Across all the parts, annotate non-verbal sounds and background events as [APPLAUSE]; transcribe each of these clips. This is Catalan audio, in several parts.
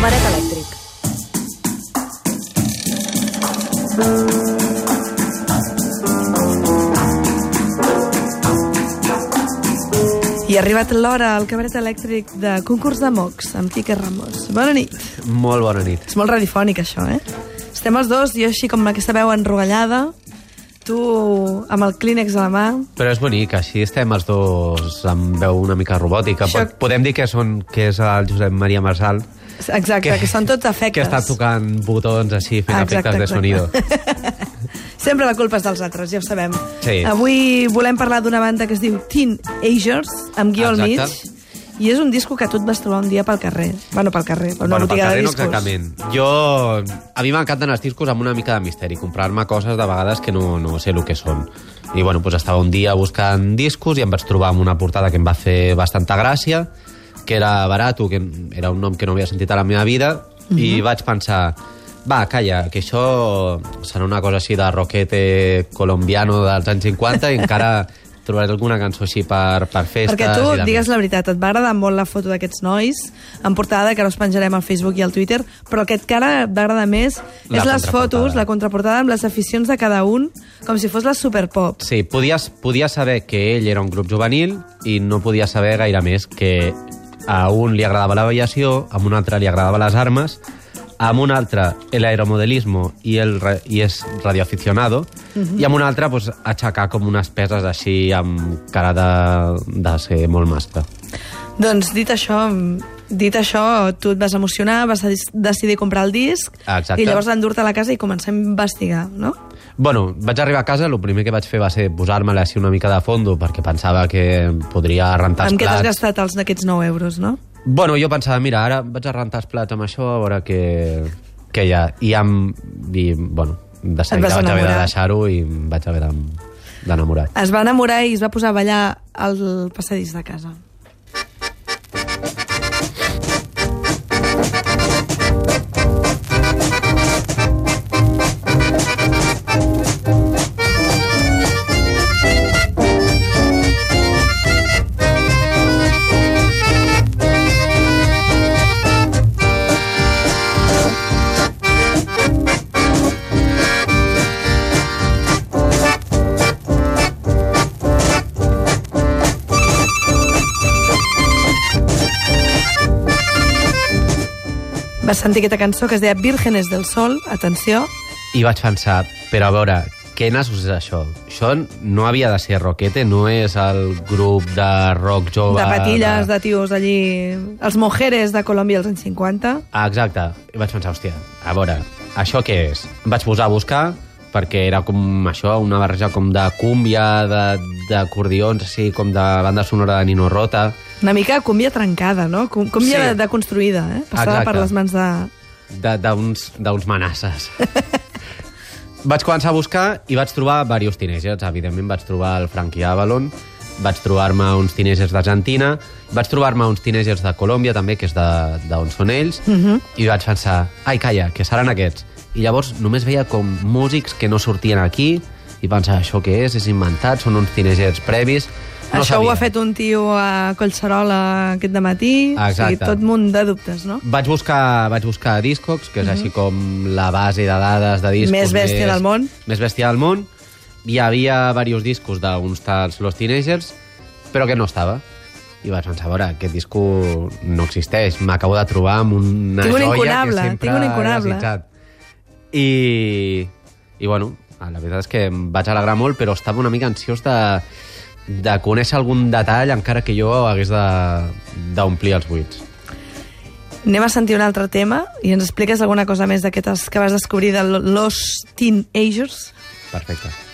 Cabaret elèctric. I ha arribat l'hora al cabaret elèctric de concurs de mocs amb Quique Ramos. Bona nit. Molt bona nit. És molt radiofònic, això, eh? Estem els dos, jo així com amb aquesta veu enrogallada, tu amb el clínex a la mà. Però és bonic, així estem els dos amb veu una mica robòtica. Això-. Podem dir que, són, que és el Josep Maria Marsal, Exacte, que, que són tots efectes. que està tocant botons així, fent Exacte, efectes de exacte. sonido. [LAUGHS] Sempre la culpa és dels altres, ja ho sabem. Sí. Avui volem parlar d'una banda que es diu Teen Agers, amb guió al mig. I és un disco que tu et vas trobar un dia pel carrer. Bueno, pel carrer, per una bueno, botiga de no discos. exactament. Jo... A mi m'encanten els discos amb una mica de misteri, comprar-me coses de vegades que no, no sé el que són. I bueno, doncs estava un dia buscant discos i em vaig trobar amb una portada que em va fer bastanta gràcia, que era Barato, que era un nom que no havia sentit a la meva vida, i vaig pensar, va, calla, que això serà una cosa així de roquete colombiano dels anys 50 i encara trobaré alguna cançó així per, per festes. Perquè tu, digues la veritat, et va agradar molt la foto d'aquests nois en portada, que ara us penjarem al Facebook i al Twitter, però el que et cara et va agradar més La és les fotos, la contraportada amb les aficions de cada un, com si fos la Superpop. Sí, podies, podies saber que ell era un grup juvenil i no podies saber gaire més que a un li agradava l'aviació, a un altre li agradaven les armes, a un altre l'aeromodelismo i, el, i és radioaficionado, i a un altre pues, aixecar com unes peses així amb cara de, de ser molt mascle. Doncs dit això, dit això, tu et vas emocionar, vas dec- decidir comprar el disc, Exacte. i llavors endur-te a la casa i començar a investigar, no? Bueno, vaig arribar a casa, el primer que vaig fer va ser posar-me-la així una mica de fondo perquè pensava que podria rentar els Amb què t'has plats. gastat els d'aquests 9 euros, no? Bueno, jo pensava, mira, ara vaig a rentar els plats amb això, a veure què, què hi ha. I, amb, i bueno, de seguida vaig haver de deixar-ho i vaig haver d'enamorar. Es va enamorar i es va posar a ballar al passadís de casa. Vas sentir aquesta cançó que es deia Vírgenes del Sol, atenció, I vaig pensar, però a veure, què nassos és això? Això no havia de ser roquete, no és el grup de rock jove... de patilles, de tios allí... Els mojeres de Colòmbia als anys 50. Ah, exacte. I vaig pensar, hòstia, a veure, això què és? Em vaig posar a buscar perquè era com això, una barreja com de cúmbia, de- d'acordions, així com de banda sonora de Nino Rota. Una mica cúmbia trencada, no? Cúmbia Sí. deconstruïda, eh? Passada Exacte. per les mans de... de- d'uns manasses. [LAUGHS] vaig començar a buscar i vaig trobar diversos teenagers. Evidentment vaig trobar el Frankie Avalon, vaig trobar-me uns teenagers d'Argentina, vaig trobar-me uns teenagers de Colòmbia també, que és de- d'on són ells, uh -huh. i vaig pensar, ai, calla, que seran aquests. I llavors només veia com músics que no sortien aquí, i pensava, això què és? És inventat? Són uns teenagers previs? No Això ho sabia. ha fet un tio a Collserola aquest matí. O sigui, tot munt de dubtes, no? Vaig buscar, vaig buscar Discogs, que és així com la base de dades de discos Més bèstia del món. Més bèstia del món. Hi havia diversos discos d'uns tals Los Teenagers, però que no estava. I vaig pensar, a veure, aquest disco no existeix. M'acabo de trobar amb una Tinc un joia que sempre tinc un he incunable. desitjat. I, I, bueno, la veritat és que em vaig alegrar molt, però estava una mica ansiós de, de conèixer algun detall, encara que jo hagués d'omplir els buits. Anem a sentir un altre tema i ens expliques alguna cosa més d'aquestes que vas descobrir de Los Teenagers. Perfecte.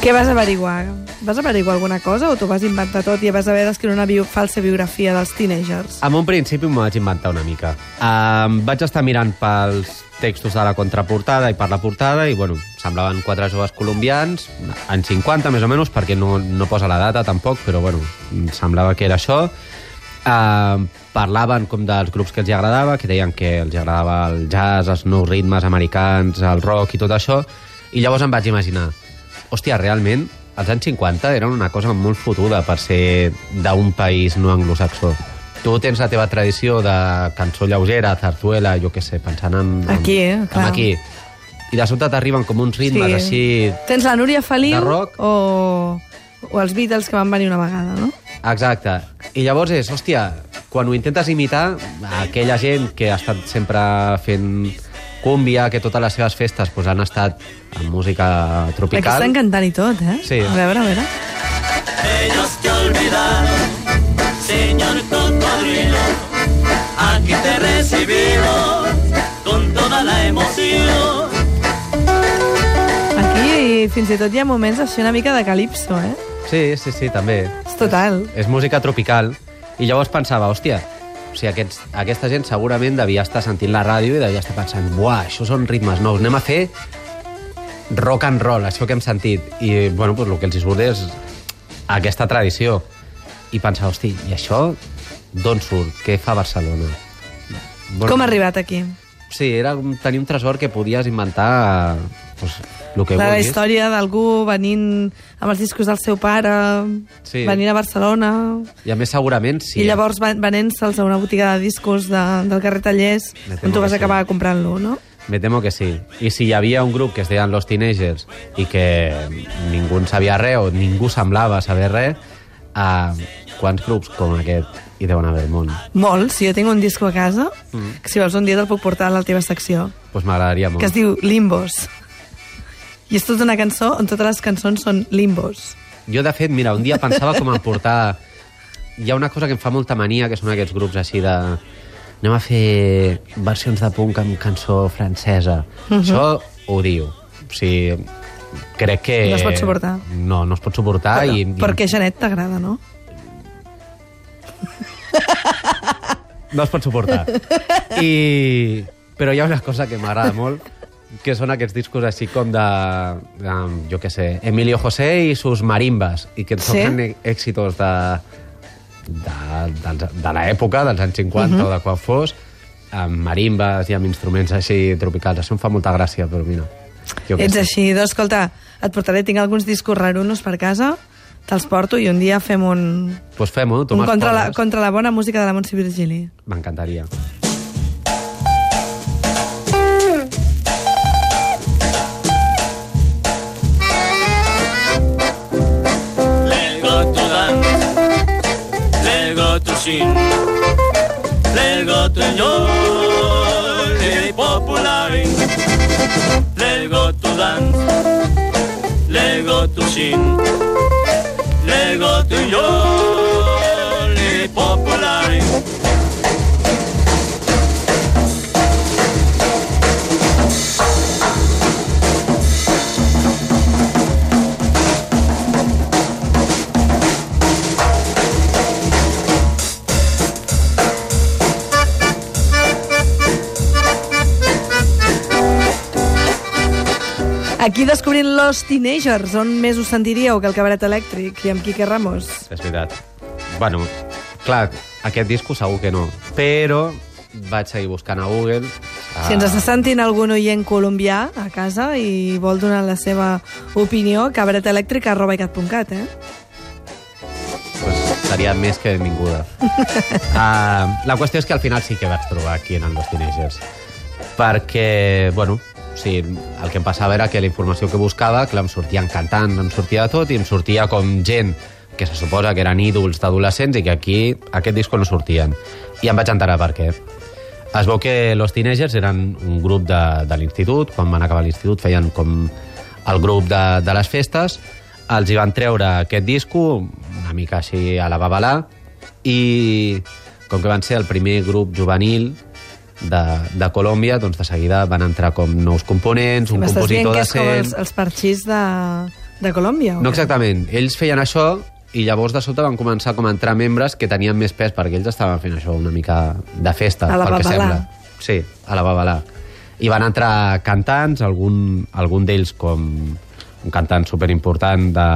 Què vas averiguar? vas averiguar alguna cosa o t'ho vas inventar tot i vas haver d'escriure una bio falsa biografia dels teenagers? En un principi m'ho vaig inventar una mica. Um, vaig estar mirant pels textos de la contraportada i per la portada i, bueno, semblaven quatre joves colombians, en 50 més o menys, perquè no, no posa la data tampoc, però, bueno, semblava que era això. Uh, parlaven com dels grups que els agradava, que deien que els agradava el jazz, els nous ritmes americans, el rock i tot això, i llavors em vaig imaginar, hòstia, realment, els anys 50 eren una cosa molt fotuda per ser d'un país no anglosaxó. Tu tens la teva tradició de cançó lleugera, zarzuela, jo què sé, pensant en... en Aquí, eh? En aquí. I de sobte t'arriben com uns ritmes així... Tens la Núria Feliu rock. o, o els Beatles que van venir una vegada, no? Exacte. I llavors és, hòstia, quan ho intentes imitar, aquella gent que ha estat sempre fent cúmbia, que totes les seves festes pues, han estat amb música Aquí tropical... estan cantant i tot, eh? Sí. A veure, a veure. Ellos te olvidaron, señor cocodrilo. Aquí te recibimos con toda la emoción. Aquí fins i tot hi ha moments així una mica de calipso, eh? Sí, sí, sí, també. És total. És música tropical. I llavors pensava, hòstia, o sigui, aquests, aquesta gent segurament devia estar sentint la ràdio i devia estar pensant, buah, això són ritmes nous, anem a fer rock and roll, això que hem sentit. I, bueno, doncs el que els hi surt és aquesta tradició. I pensar, hosti, i això d'on surt? Què fa Barcelona? Com ha arribat aquí? Sí, era tenir un tresor que podies inventar pues, el que la vulguis. història d'algú venint amb els discos del seu pare, Sí. venint a Barcelona, I a més segurament sí. i llavors van- venent-se'ls a una botiga de discos de, del carrer Tallers, Me on tu vas que sí. acabar comprant-lo, no? Me temo que sí. I si hi havia un grup que es deien Los Teenagers i que ningú en sabia res o ningú semblava saber res, uh, quants grups com aquest hi deuen haver al món? Molts. Si jo tinc un disco a casa, Mm. que si vols un dia te'l puc portar a la teva secció, Doncs pues m'agradaria molt. que es diu Limbos. I és tota una cançó on totes les cançons són limbos. Jo, de fet, mira, un dia pensava com em portar... Hi ha una cosa que em fa molta mania, que són aquests grups així de... Anem a fer versions de punk amb cançó francesa. Uh Mhm. -huh. Això ho diu. O sigui, crec que... No es pot suportar. No, no es pot suportar. Però, i, i... Perquè Janet t'agrada, no? no es pot suportar. I... Però hi ha una cosa que m'agrada molt, que són aquests discos així com de, de jo què sé, Emilio José i sus marimbas, i que et Sí? èxitos de, de, de, de l'època, dels anys 50 uh -huh. o de quan fos, amb marimbas i amb instruments així tropicals. Això em fa molta gràcia, però mira... Jo Ets sé. així. Doncs, escolta, et portaré, tinc alguns discos rarunos per casa, te'ls porto i un dia fem un, Pues fem-ho, tu un contra, la, contra la bona música de la Montse Virgili. M'encantaria. así. Lego señor, lego popular, lego tu dan, lego tu sin, lego señor. Aquí descobrint Los Teenagers, on més us sentiríeu que el cabaret elèctric i amb Quique Ramos? És veritat. Bueno, clar, aquest disco segur que no, però vaig seguir buscant a Google. Si ens està sentint algun oient colombià a casa i vol donar la seva opinió, cabaretelèctric arroba icat.cat, eh? pues, seria més que benvinguda. uh, [LAUGHS] la qüestió és que al final sí que vaig trobar aquí en Los Teenagers. Perquè, bueno, sí, el que em passava era que la informació que buscava, clar, em sortien cantant, em sortia de tot, i em sortia com gent que se suposa que eren ídols d'adolescents i que aquí aquest disco no sortien. I em vaig enterar per què. Es veu que Los Teenagers eren un grup de, de l'institut, quan van acabar l'institut feien com el grup de, de les festes, els hi van treure aquest disco, una mica així a la babalà, i com que van ser el primer grup juvenil de, de Colòmbia, doncs de seguida van entrar com nous components, un M'estàs dient compositor de és com els, els parxís de, De Colòmbia? No exactament. Ells feien això i llavors de sobte van començar com a entrar membres que tenien més pes perquè ells estaven fent això una mica de festa, A la pel que sembla. Sí, a la babalà. I van entrar cantants, algun, algun d'ells com un cantant superimportant de,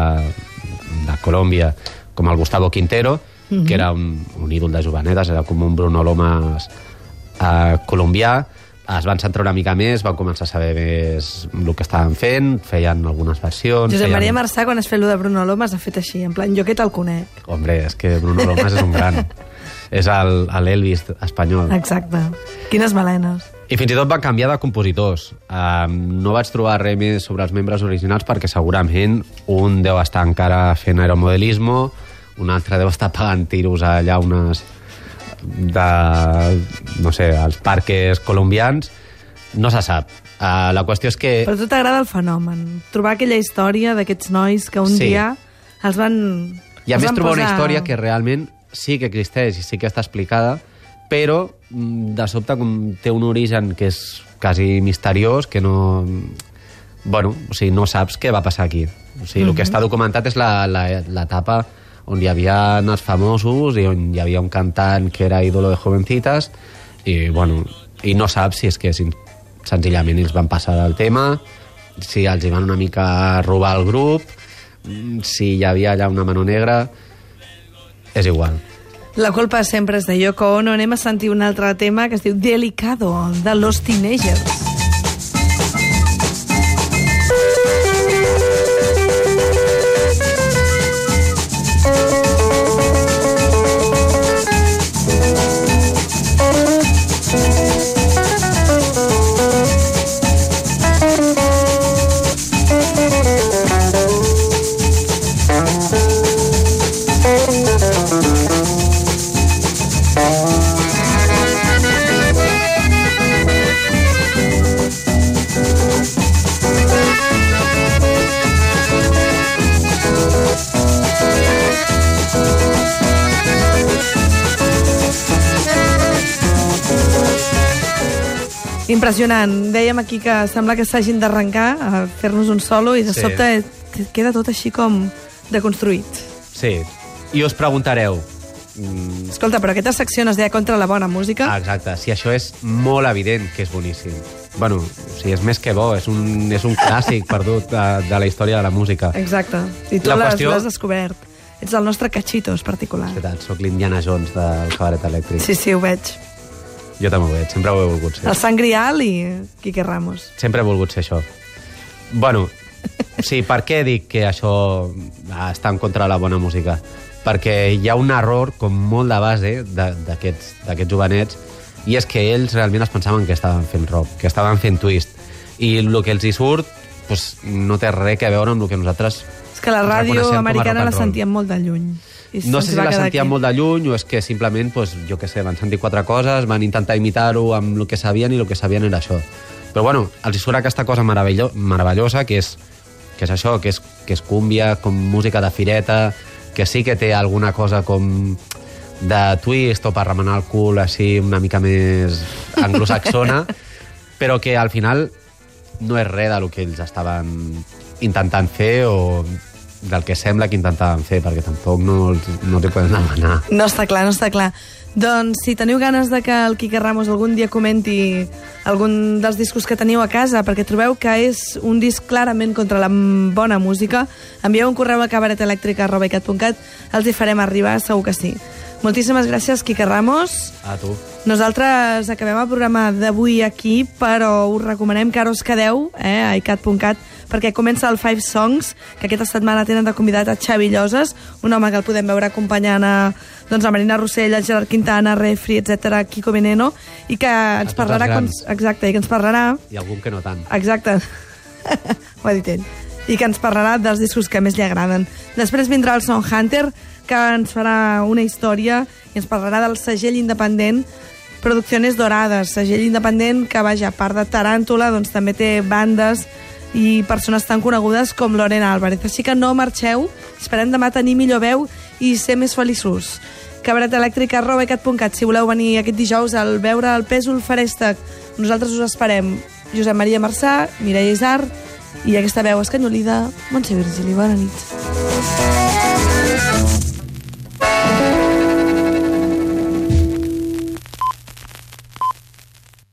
de Colòmbia, com el Gustavo Quintero, Mhm. que era un, un ídol de jovenetes, era com un Bruno Lomas eh, colombià, es van centrar una mica més, van començar a saber més el que estaven fent, feien algunes versions... Josep feien... Maria Marçà, quan has fet lo de Bruno Lomas, ha fet així, en plan, jo que te'l conec. Hombre, és que Bruno Lomas és un gran. [LAUGHS] és el- el Elvis espanyol. Exacte. Quines melenes. I fins i tot van canviar de compositors. Um, no vaig trobar res més sobre els membres originals perquè segurament un deu estar encara fent aeromodelismo, un altre deu estar pagant tiros a llaunes de, no sé, als parques colombians. No se sap. Uh, la qüestió és que... Però a tu t'agrada el fenomen. Trobar aquella història d'aquests nois que un Sí. dia els van... I a els més trobar una posar- història que realment sí que existeix i sí que està explicada, però mm, de sobte com té un origen que és quasi misteriós, que no... Bueno, o sigui, no saps què va passar aquí. O sigui, el que està documentat és la- la- l'etapa on hi havia els famosos i on hi havia un cantant que era ídolo de jovencitas i, bueno, i no saps si és que senzillament ells van passar el tema, si els hi van una mica robar el grup, mm, si hi havia allà una mano negra, és igual. La culpa sempre és de Yoko Ono. Anem a sentir un altre tema que es diu Delicado, de Los Teenagers. Impressionant. Dèiem aquí que sembla que s'hagin d'arrencar a fer-nos un solo i de Sí. sobte queda tot així com deconstruït. Sí. I us preguntareu, mm, Escolta, però aquesta secció no es deia contra la bona música. ah, exacte, si això és molt evident que és boníssim. Bueno, o sigui, és més que bo, és un, és un clàssic perdut de, de la història de la música. Exacte. I tu l'has qüestió- descobert. Ets el nostre cachitos particular. És veritat, soc l'Indiana Jones del cabaret elèctric. Sí, sí, ho veig. Jo també ho veig, sempre ho he volgut ser. El Sant Grial i Quique Ramos. Sempre he volgut ser això. Bueno, sí, per què dic que això està en contra de la bona música? Perquè hi ha un error com molt de base d'aquests d'aquests jovenets i és que ells realment es pensaven que estaven fent rock, que estaven fent twist. I el que els hi surt pues, no té res a veure amb el que nosaltres És que la ràdio americana la sentíem molt de lluny. I No sé si la sentíem aquí. molt de lluny o és que simplement, pues, jo què sé, van sentir quatre coses, van intentar imitar-ho amb el que sabien i el que sabien era això. Però bueno, els surt aquesta cosa meravello meravellosa que és, que és això, que és, que és cúmbia, com música de fireta, que sí que té alguna cosa com de twist o per remenar el cul així una mica més anglosaxona, [LAUGHS] però que al final no és res del que ells estaven intentant fer o del que sembla que intentaven fer, perquè tampoc no, no t'hi poden demanar. No està clar, no està clar. Doncs si teniu ganes de que el Quique Ramos algun dia comenti algun dels discos que teniu a casa, perquè trobeu que és un disc clarament contra la bona música, envieu un correu a cabaretelèctrica.cat, els hi farem arribar, segur que sí. Moltíssimes gràcies, Quique Ramos. A tu. Nosaltres acabem el programa d'avui aquí, però us recomanem que ara us quedeu eh, a icat.cat perquè comença el Five Songs, que aquesta setmana tenen de convidat a Xavi Lloses, un home que el podem veure acompanyant a, doncs, a Marina Rossell, a Gerard Quintana, Refri, etc, Kiko Veneno, i que ens parlarà... Com, exacte, i que ens parlarà... I algun que no tant. Exacte. [LAUGHS] Ho ha dit ell. I que ens parlarà dels discos que més li agraden. Després vindrà el Sound Hunter, que ens farà una història i ens parlarà del segell independent Producciones Dorades, segell independent que, vaja, a part de Taràntula, doncs també té bandes i persones tan conegudes com Lorena Álvarez. Així que no marxeu, esperem demà tenir millor veu i ser més feliços. cabaretelèctrica.cat si voleu venir aquest dijous al veure el Pèsol Farèstec. Nosaltres us esperem. Josep Maria Marçà, Mireia Isar, I aquesta veu escanyolida, Montse Virgili, bona nit.